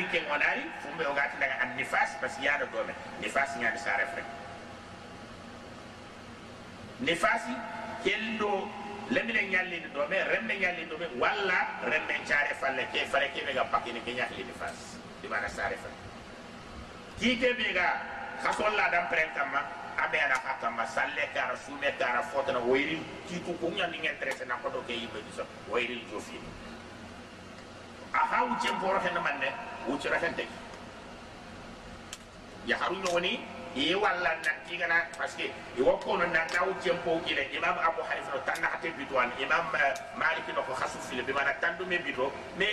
ni ke ngonari fumbe o gati daga an nifas bas yada dome nifas nya sare fre nifasi lemine nyalli do me rembe nyalli do me walla rembe chare falle ke fare ke be ga pakini ke nyalli nifas. Di mana sare fre ki ke be ga khasolla dam pren kama abe ana kama salle kara sume kara fotana woyri ki ku kunya ni ngetrese na ko do ke yibe so woyri jofi. Aha wuce mporo hen manne wuce rafen te ya haru nyoni e walla na tigana parce que e wokko no na na wuce mpo kile imam abu hanifa no tanna ate bitwan imam malik no ko khasu fil be mana tandu me bito me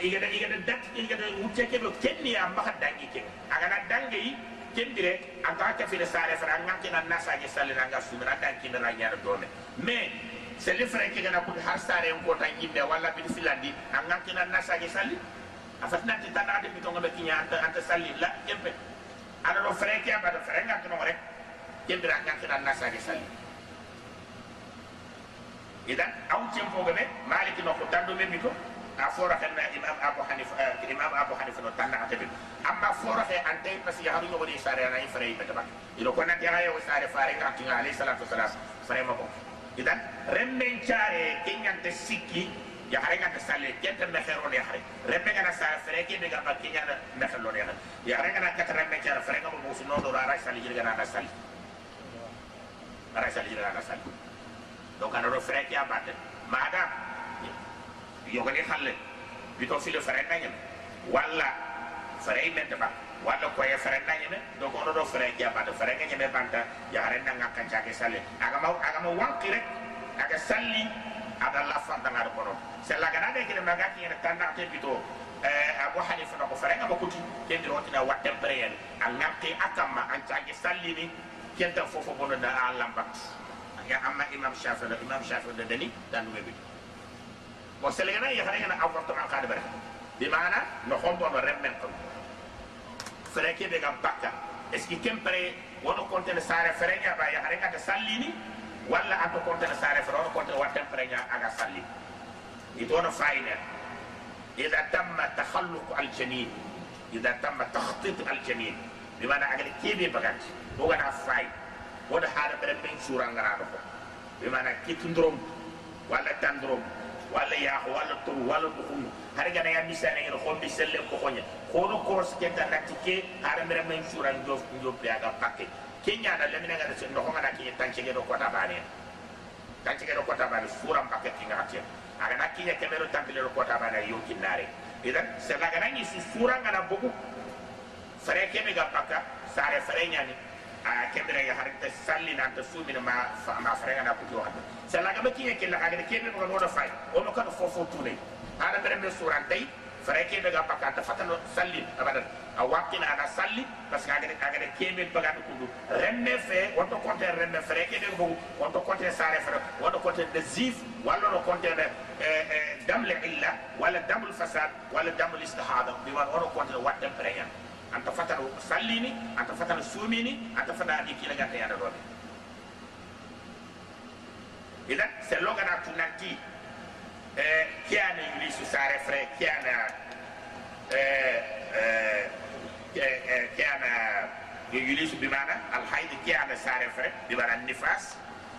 igada igada dat igada wuce ke do kenni am ba dangi ke. Aga na dangi kendire anta ka fil sare fra ngam kina nasa ge salina nga sumira dangi na nyara dome me seli fere ke gana ko har sare ko tan yimbe wala bi filandi an ngankina nasa ge salli asat nanti tanda ada bitong ngabe kinya anta anta salli la kempe ada do frek ya bada frek ngat no rek kempe rak ngat dan nasa ge salli idan aw tempo gabe malik no ko tando be biko a fora kan na imam abu hanif imam abu hanif no tanda ata be amma fora he ante pasi ya haru no ni sare na ifre be tabak ido ko nanti ayo sare fare ngat tinga alayhi salatu wassalam frema ko idan remmen chare kinyante sikki yaxarenga ta salle kenta mexero ne yaxare rembenga na sa fere ke bega ba kenya na mexelo ne yaxare yaxarenga na katara me kera fere nga mo musu no do ara sali jirga na na sali ara sali jirga na sali donc ana do fere ke abate madam yogani halle bito fi le fere na nyame walla fere menta ba. Walla koye fere na nyame donc ono do fere ke abate fere nga nyame banta yaxarenga na ngakka jage sale agama agama wankire aga salli adalla fandanga de kono sella gana de kele maga ki ene tanda te bito eh abu hanifa na ko farenga mo kuti ken diro tina watte preyen an ngarte akamma an caage sallini ken ta fofo bono da alam bat ya amma imam shafi da imam shafi da dali dan we bi bo sella gana ya farenga na awarto an khade bare bi mana no hombo no remmen ko freke be ga bakka est ce que kempre wono kontene sare farenga ba ya farenga ta sallini walla ato kontere sare fere ono kontere wa tempere ña aga salli itono fayne ida tamma tahalluku aljanin ida tamma tahtitu aljanin bimana agade keɓe baganti wogana fay woda haala bere ɓen suranganaɗo ko bimana kittudorom walla tandorom walla yaaho walla toru walla ɗukumu hara gana ya misanegene hombi selle ko hoña hono koros kenta natti ke haara mere men suran jof joppeaga pakke kenya na lemina ngana sen do ngana kinya tanchege do kota bane tanchege do kota bane furam paket kinga hatia aga na kinya kemero tampile do kota bane yo kinare idan sela gana ni su sura ngana bogu fare kebe ga paka sare fare nyani. A kembere ya harita salli na ta sumi ma ma fare ngana ku yo hadu sela ga kinya kella aga kebe ko no do fay o mo kan fofo tule ara bere me sura dai fare kebe ga paka ta fatano salli abadan a wattina aɗa salli par ce que agade agade keɓel bagaɗo ko ɗum remme fe wonto compté remme frais keɗen fof wonto compté sare frais wonto compté nde jif walla no compté nde eh, eh, damle illa walla damul fasad walla damul istihada. Mbiwan ono compté no watten pré en anta fatana sallini anta fatana suumini anta fatana ɗi kiila ganta yaɗa ɗone idan se logana tunanti e kiyana yulisu sare frais kiyana kiana kiana yulisu bimana alhayd kiana sare fre bimana nifas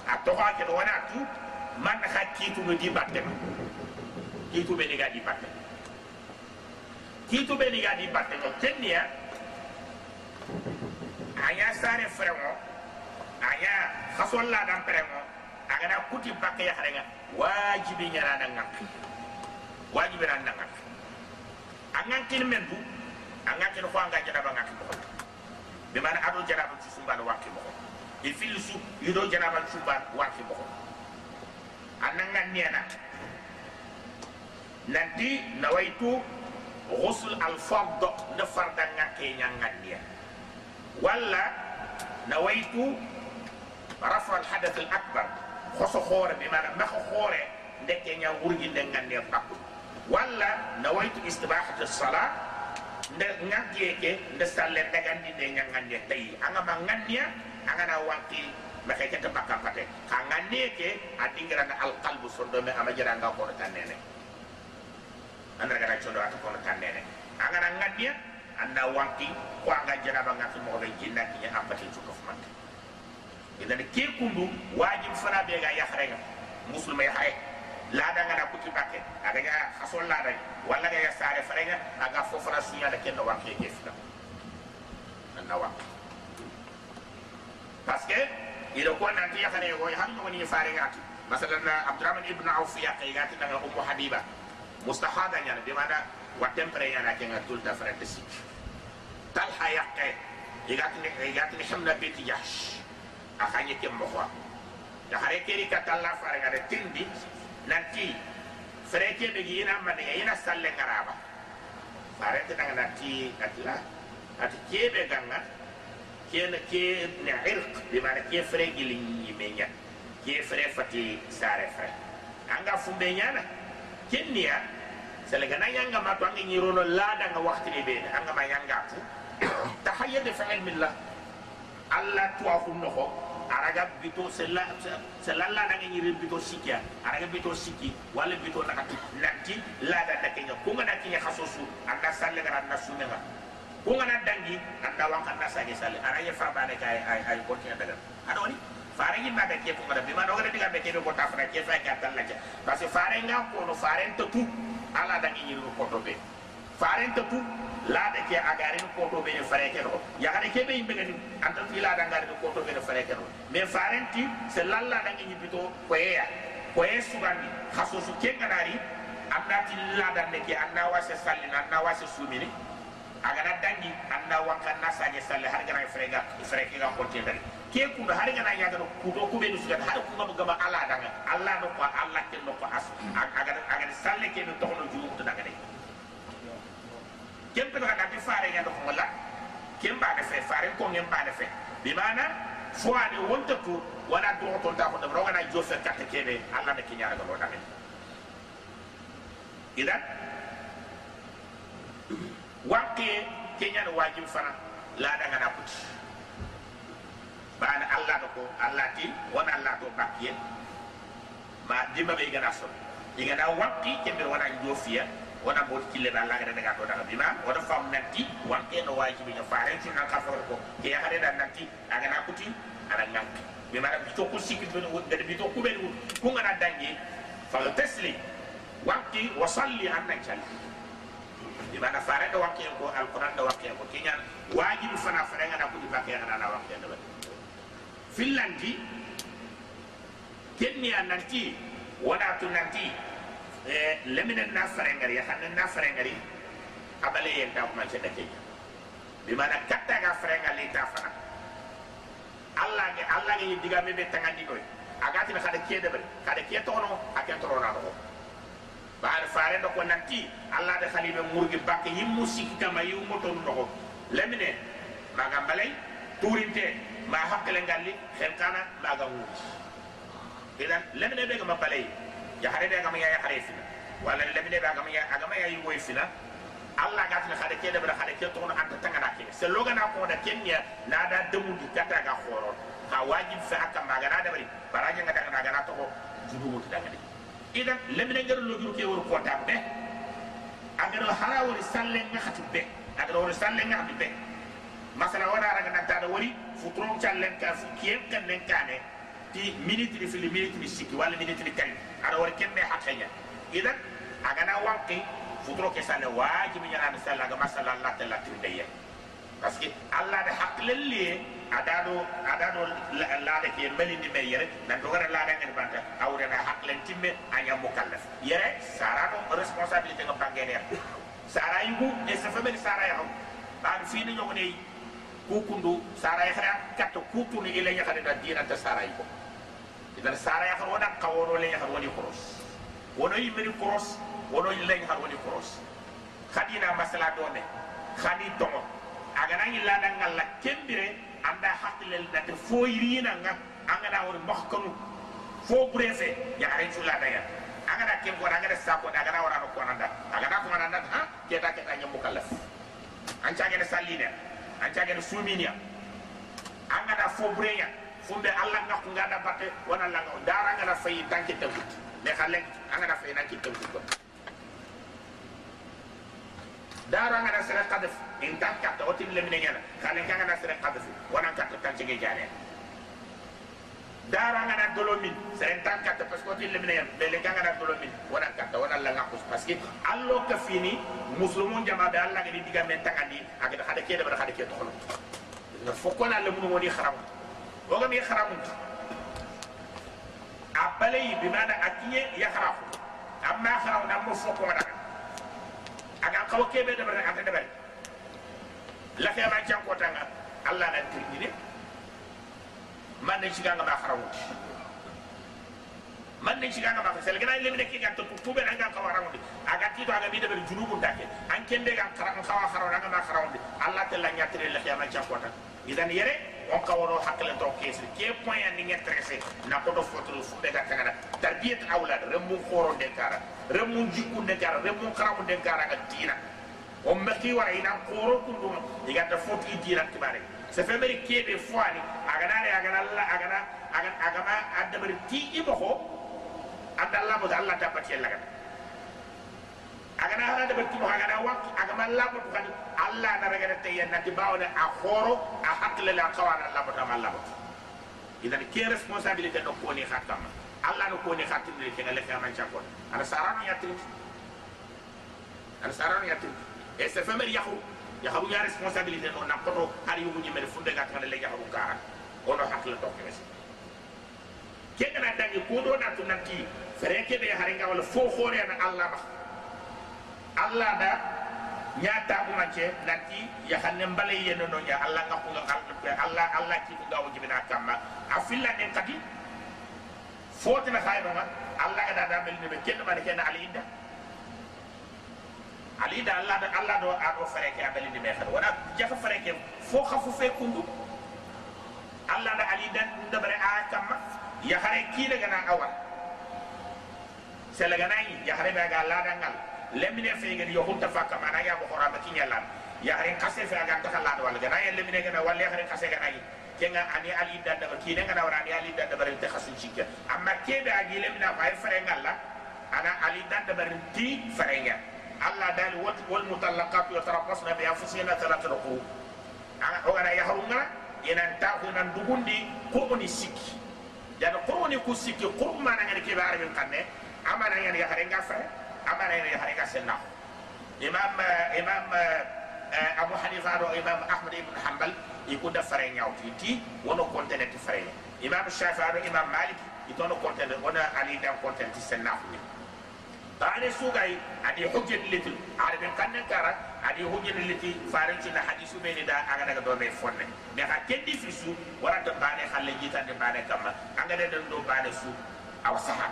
a toxa ke do wana tu man xa kitu no di batte ma kitu be ni ga di batte kitu be ni ga di batte no kenya aya sare fre mo aya khasol la dam pre mo agana kuti bakke ya xarenga wajibi nyara na ngak wajibi ran na men bu kin ko anga jana ba ngak ko be man ado jana ba sumba no wakki mo e fil su yido jana ba sumba wakki mo ananga niana nanti nawaitu ghusl al fard na farda ngake nyangania wala nawaitu rafa al hadath al akbar khoso khore bi mana ma khore ndeke nya wurgi de ngande bakku walla nawaitu istibahat as-salat nde ngagge ke nde salle dagandi de nya ngande tay anga ma ngandia anga na wanki ma ke ta bakka pate. Ka ngande ke adingra na al qalbu sondo me ama jara nga ko tanene. Andra gara chondo ko tanene. Anga na janabia anda wanki ko anga janaba ngati mo be jinna ki ampati ko fumante idan ke kundu wajib fana be ga ya khare la da ngana kuti bakke aga ga khasol la da wala ga ya sare farenga aga fo fara sunya da ken wanki ke fita anda wanki parce que il ko nanti ya khare wo han no ni farenga masalan abdurrahman ibn auf ya kay gati daga ummu habiba mustahada nyana di mana watem pre nyana kenga tulta frente sik talha yaqe igatni igatni hamna beti jahsh. Akanye ke mohwa ya hare keri ka talla fare ngare tindi nanti freke be gina mane ina salle ngaraba fare te nanga nanti atla ati kebe ganga kena ke ne irq. Bi mana ke fre gili menya ke fre fati sare fre. Anga fumbe nyana kenya sele gana yanga ma to anga nyirono lada nga wakti ni be anga ma yanga fu tahayyad fi ilm Allah Allah tuafu noko araga bito sella sella la da ngi bito sikya araga bito siki wala bito nakati nanti la da da kenya kunga na kenya khasosu anda salle gara na ku kunga na dangi anda wanka na sage salle araga fa ba ne kay ay ay ko tiya daga. Adoni fare ngi maga ke ko ngada bima dogare diga be ke ko ta fara ke fa ka tan la parce fare nga ko no fare to tu ala da ngi ko to be fare laade ke a agarini koto ɓene fareke ɗo yakare keɓe yimɓe kadi anta fi laade agarini koto ɓene fareke ɗo mais farenti so lallaɗange ñippito koyeya koye sugandi hasosu kenganari annati laadande ke anna wase sallina anna wase suumini gana dangi anna wanka anna sañe salle har gana frega freke ga kontendari ke kundo har gana yagano kuto kuɓeni sugandi har kugamu gama aladanga allah no ko allah kenno ko as agada salle keɓe tohno juumuto daganayi kem pe ga ti fare ya do wala kem ba de fe fare ko ngem ba de fe. Bi mana fo ade wonta tu wala do to ta ko do roga na jo fe ka te kebe alla de kinyara do dame idan wakke kenya no wajib fana la da ngana puti. Bana alla do ko alla ti wona alla do bakiye ma dimba be gana so. Igana wakki kembe wana jo fiya wona bot kille Allah gada daga to daga bima wona fam nanti wanke no wajibi nya faare ci ka fa ko ke ya hade dan nanti aga na kuti ala nyak bima da bito ko sikki ben won da bito ko ben won ko ngana dangi fa tasli wanki wa salli anna chali bima da faare da wanke ko alquran da wanke ko kinya wajibi fana faare ngana kuti bakke ngana na wanke da fillanti kenni nanti wala tu nanti lemine na farengari ya hanen na farengari abale yen ta kuma cede ke bi mana katta ga farengali ta fana alla ge alla ge diga me be tangandi doy agati be khade ke de ber khade ke tono aken tono na do bar fare do ko nanti alla de khalibe murgi bakke yim sikki kama yu moto do lemine maga balay turinte ma hakkale ngalli xel kana maga wuti idan lemine be ga ma balay ya hare be gama ya hare fina wala le be gama ya agama ya yuwe fina Allah ga tna khade kede bra khade ke to no anta tanga na ke se loga na ko da kenya na da demu di kata ga khoro ha wajib fa aka maga na da bari baraje nga daga na ga na to ko jubu mutu daga de idan le be ngar lo juru ke wor ko ta be agar hara wori salle nga khatu be agar wori salle nga khatu be masala wala raga da wori futron challen ka fu kiyem kan nen kane ti minute ni fili minute ni sikki wala minute ada war kemme hakanya idan agana wanki futuro ke sale wajibi nyana misalla ga masala Allah ta latin dayya parce que Allah da adado adado la da ke meli ni me yere nan do gara la da ngel banta awre na haklen timme anya mukallaf yere sarano responsabilité ngam bangene sara yugo e sa fameli sara ya ba fi ni nyogone kukundu sara ya khara katto kutuni ile nya khada dina ta sara yugo idan sara ya harwana kawono le ya harwani cross wono yimeni cross wono yilañ harwani cross khadina masala done tomo tongo agana yilla da ngalla kembire anda hakilel nate fo yirina nga angana wor mokkanu fo brese ya garay sulla da ya angana kembo angana sako agana wara no konanda agana ko nanda ha keta keta nyambu kallas an cagene salline an cagene suminia angana fo breya fumbe allah nga nga da batte wana la nga dara nga da fay tanki tawut me xale anga da fay nanki tawut ko daro ngana sere qadf in tan katta otin lemine nyana kalen kan ngana sere qadf wana katta tan cege jare daro ngana dolomin sere tan katta parce que otin lemine nyana bele kan ngana dolomin wana katta wana la ngakus parce que allo ka fini muslimun jama be alla ga diga men tagandi aga hada kede bara hada ke to xono na fokona le mun woni kharam وغم يخرم أبلي بمعنى أكية يخرم أما خرم نمو فوق ونغن أغان قوة كيبه دبر أنت دبر لكي ما جان كوتانا الله نتكلم جديد man nañ ci ganga ma xarawu man nañ ci ganga ma fa sel gana lemine ki ganta tu tube nga ka waramu di aga ti to aga mi debe junubu dake an kembe ga karam kawa xarawu nga ma xarawu di allah te la nyaatire la xiyama ci akota idan yere on kawono hakkile to kesi. Ke point andi nge tressé na ko do foto fu be ga tagana tarbiyat awlad remu khoro de kara remu jikku de kara remu kharamu de kara ga dina o maki wara ina khoro kundu diga ta foto i dina kibare. Se fe meri kebe fwani agana re agana agama adabari ti ibo andalla mo Allah ta patiel lagana agana harada battuno agana wakki agama labotu kadi allah naragana tayen nanti bawne a hooro a hakkilele a kawana labotama laboto idan ke responsabilité ɗo koni hattama allah no koni hattindiri kega lefeaman cakkon ana sarano yattirti ana sarano yattirti e c'est femer yahu yaharu ya responsabilité ɗo nan koto har yuguñimene funde gatagana le yaharu kara ono hakkile tokkeme si kegana dangi ko ɗo nattu nanti fere keɓe harenga walla fo hoore ana allah ma allah da nya ta bu manche nanti ya hanne mbale yeno no nya allah ngaku nga allah allah ki ko gawo jibina kamma afilla den kadi fotina khayno ma allah ga da mel ni be kenno ma ken ali inda ali da allah da allah do a do fere ke abeli ni me khad wala jafa fere ke fo khafu fe kundu allah da ali dan dabare a kamma ya hare ki daga na awal selaga nay ya hare ba ga allah dangal lemine fe gadi yo hunta fakka mana ya ko horama kinyalan ya harin kase fe aga takalla do wala gana ya lemine gana walla harin kase gana yi kenga ani ali dadda ba kine ngana wara ani ali dadda bare te khasin cikka amma kebe agi lemina fa ay fere ngalla ana ali dadda bare ti fere nga allah dal wat wal mutallaqat yatarabbasna bi anfusina thalathata quru ana o gana ya harunga ina ta ko nan dugundi ko oni sikki ya ko oni ku sikki ko mana ngani kebe arabin kanne amana ngani ya harin ga fere amana ina hari ka senna imam imam abu hanifa do imam ahmad ibn hanbal ikuda fare nyawti ti wono kontene ti fare imam shafi'i do imam malik itono kontene wona ali dan kontene ti senna ni tane sugay adi hujjat litil arabe kanne kara adi hujjat liti faran ci na hadisu be ni da aga daga do me fonne me ha keddi fisu warata bane halle jita de bane kama aga de do bane su aw saha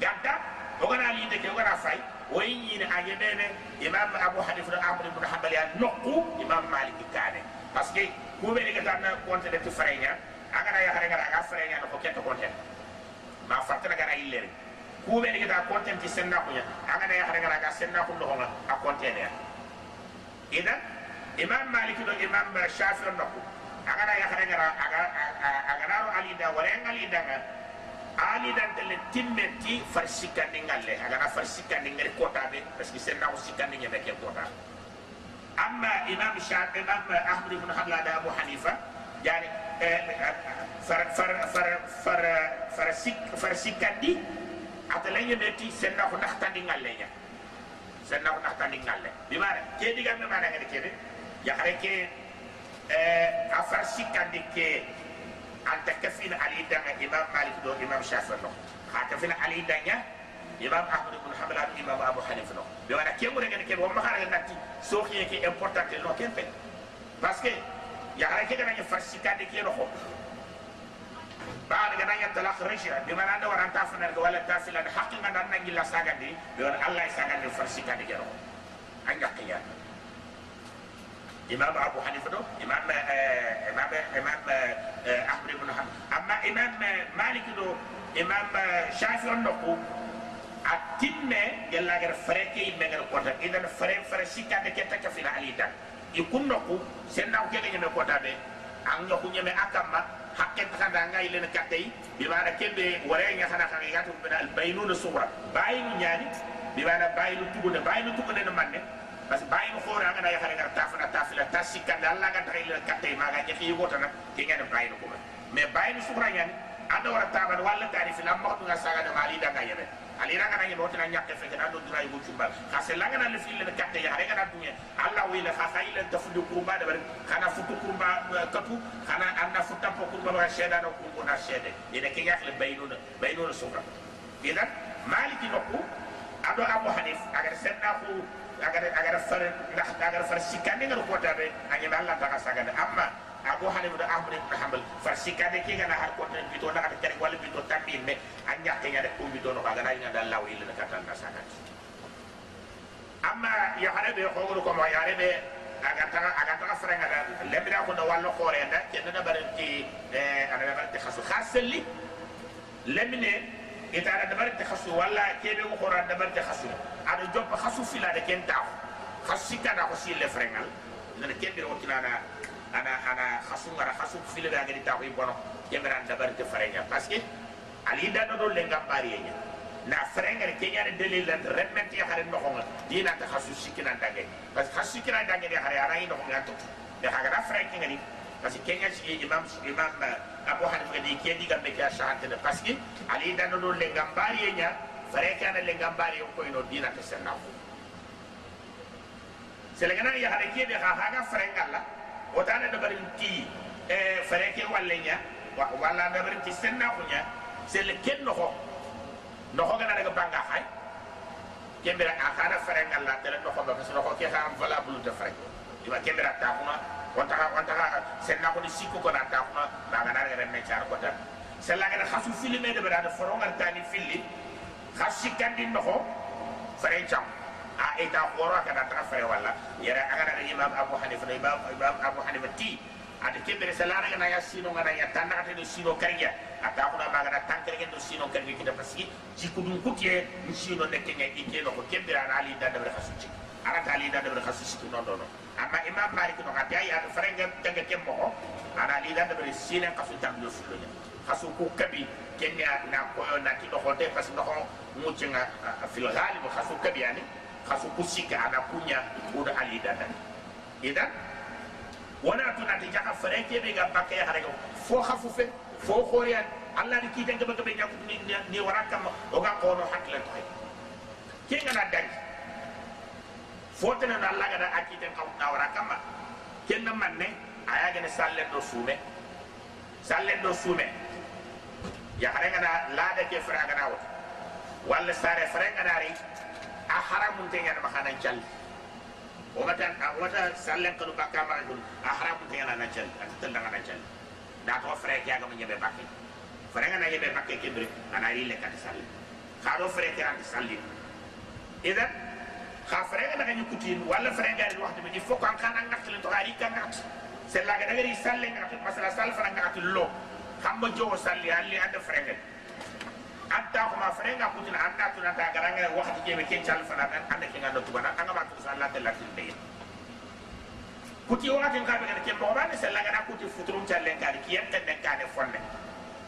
gadda o gana linde ke o gana fay o yi ñiine a ñemene imam abou hanifa no ahmad ibnu hambal ya nokku imam maliki kaane parce que kuɓene ga tanna compte de ti frayña a gana yahare gara aga frayña no ko ketto compte ma fartena gara yillere kuɓene ga ta compte ti senna kuña a gana yahare gara aga senna kun noxonga a compte ne ya. Idan imam maliki do imam shafi o nokku. A gana yahare gara aga agana ro wala en alindanga ali dan tele timmeti farsikandi ngalle agana farsikandi ngari kota be parce que sen nawo sikandi nyebe ke kota amma imam shafi imam ahmad ibn hanbal da abu hanifa yani far far far far far sik far sikandi atala nyebeti sen nawo naxtandi ngalle nya. Sen nawo naxtandi ngalle bi mara ke diga me mana ngade kede ya xare ke eh afar sikandi ke anta kafina ali الإمام مالك دو إمام شافعي نو. خاتفنا علي دانيا إمام أحمد بن حنبل إمام أبو حنيفة نو. بمعنى كي مو رجعنا كي بوم خارج نتى سوقي كي إمبورتات نو كم فين بس كي. يا هلا كي جانا يفسي كده كي نو خو بعد جانا يتلاخ رجيا بمعنى أنا وران تافنا الجوال التافلا الحق ما نحن نجلس ساجدي بمعنى الله يساجدي يفسي كده كي نو أنجا كيانو imam abu hanifa do imam eh, eh, imam eh, imam ahmad ibnu han amma imam maliki do imam shafi on nokku. A timme gellagara fere ke yimɓe gara kota. Idan fere fere sikkade ke takka fina ali tan. I kun nokku sennako keke ñeme kotaɓe an ñoku ñeme a kamma hakken takanda anga yilene kattey bimana kemɓe wore ñasana kan yatu ɓena albaynuna suhra bayinu ñaani bimana bayinu tugunde bayinu tugunde no manne parce que bayin khora ngana ya khare tafana tafila tasika dalla ga tayle katte maga nyaki wota nak ke ngene bayin ko me bayino sukra nyani ando wara taban walla tari fi lamma ko saga de mali daga yebe ali raga ngi botina nyakke fe kana do dira yugo chumba khase langa na le fil le katte ya rega na dunya alla wi le khasa ila tafudu kurba de bar kana futu kurba katu kana anda futa po kurba wa sheda no kurba na shede ina ke yakle baynuna baynuna sukra idan maliki nokku ado abu hanif agar senna ko agara agara far ndax agara far sikkande ngar kotade añana allah taxa sagande amma abu hanifa da ahmad ibn hanbal far sikkande ke gana har kotane bito naxata cari walla bito tambi me a ñakkeñade ko bito no xagana yinanda law illana katanda sagandi amma yaxare ɓe xogoru komo yaxare ɓe aga taxa aga taxa farangada lembina xuna wallo xoorenda kennana barenti anaɓe barenti xasu xa selli lembine itara dabar te khasu wala kebe ko khora dabar te khasu ada job khasu fila de kenta khasi kana ko sile frengal dana kebe o tilana ana ana khasu ngara khasu fila da ngadi tawi bono kemeran dabar te frenga parce que ali da do lenga bari nya na frengal kenya de delil la remet ya xare no xonga dina ta khasu sikina dagge parce khasu sikina dagge de xare ara yi no xonga to de xaga da frengal ngani parce que kenya ci imam imam abu hanifa di ke diga be ka shahante de parce que ali dan do le gambari nya fare kana le gambari ko ino dina te senna ko selegana ya hare ke be ha ha ga fare ngalla o tane do bari ti e fare ke walle nya wala da bari ti senna ko nya se le ken no ko no ko gana daga banga hay kembira akara fare ngalla tele no ko ba que no ko ke ha valable de fare iba kembira ta kuma wanta wanta senna ko ni sikko ko na ta kuma ba ga na re me char ko ta sella ga khasu filme de bada foronga tani filli khasi kandi no ko fare cham a eta khoro ka ta fare wala yara aga na imam abu hanifa imam imam abu hanifa ti ade kembere sella ga na ya sino ga na ya tanna ta sino kariya ata ko na maga na tankere do sino kariya kita pasi jiku dum kutiye sino ne kenya ike no ko kembere na ali da da khasu ci ara ta ali da da khasu ci no no no amma imam malik no ngati ay ado farenga tanga kemmo ana li da be sinen kasu tam do fulo nya. Kasu ko kabi kenya na ko na ki do hote pas no mu cinga fil ghalib kasu kabi yani kasu kusika ana kunya uda ali da dan idan wana to na ti jaka farenga be ga bakke harego fo khafu fe fo khoriya allah ni ki tanga ba be nyaku ni ni warakam o ga ko no hakle to kenga na dangi fotene na Allah gada akiten kaw kama kenna manne? Aya gane sallen do sume sallen do sume ya hare ngana lada ke fra ngana wot. Walla sare fra ngana ri a haramun te ngana makana chal. O matan a wata sallen kanu bakka ma dum a haramun te ngana na chal at tanda ngana chal. Da to fra ke aga nyebe bakke. Fra ngana nyebe bakke ke bre ana ri le kat sallen khado fra ke ran sallen idan ka frega daga nyukutin wala frega di waxtu bi fo kan kana ngat le to ari kan ngat se la ga daga salle ngat masala sal fana ngat lo xam ba jowo salli alli anda frega anta ko ma frega kutin anda tu nata garanga waxtu jebe ke chal fana anda ke ngado tubana anga ma tu salla te latin be kuti wakati ngabe ga ke bo ba ne se la ga kuti futrum challe ngari ki yente ne kane fonne.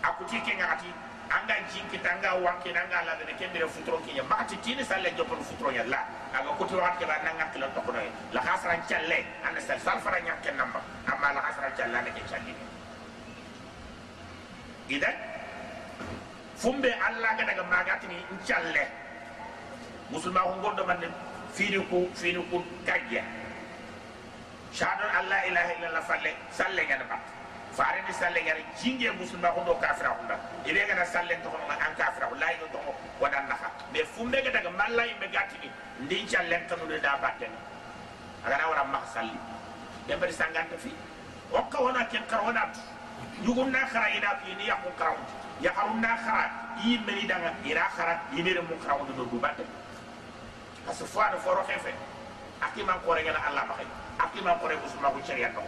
Akuti ke ngati anga jinki tanga wanki nanga la de kembere futro ki ya mati tini salle jopon futro ya la. Aga kuti wat ke ba nanga kilo to kono la khasra challe ana sal sal fara nyak ken namba. Amma la khasra challe ne ke challi idan fumbe alla ga daga magati ni challe musulma ko gondo man fini ko fini ko kajja shahadu alla ilaha illallah falle salle ngana bat fare ni salle ngara jinge musulma ko do kafira ko ibe gana salle to ko an kafira ko lay to wadan nafa be fumbe ga daga mallay be gatini ndin challe tanu de da batten aga na wara mak salli. Be bari sanganta fi. O ka wona ken kar wona yugun na khara ina fi ni yakun karam ya harun na khara yi meni danga ira khara yi mere mu karam do do batte. Asu fo do foro xefe akima ko re ngana allah ma xey akima ko re musulma ko ko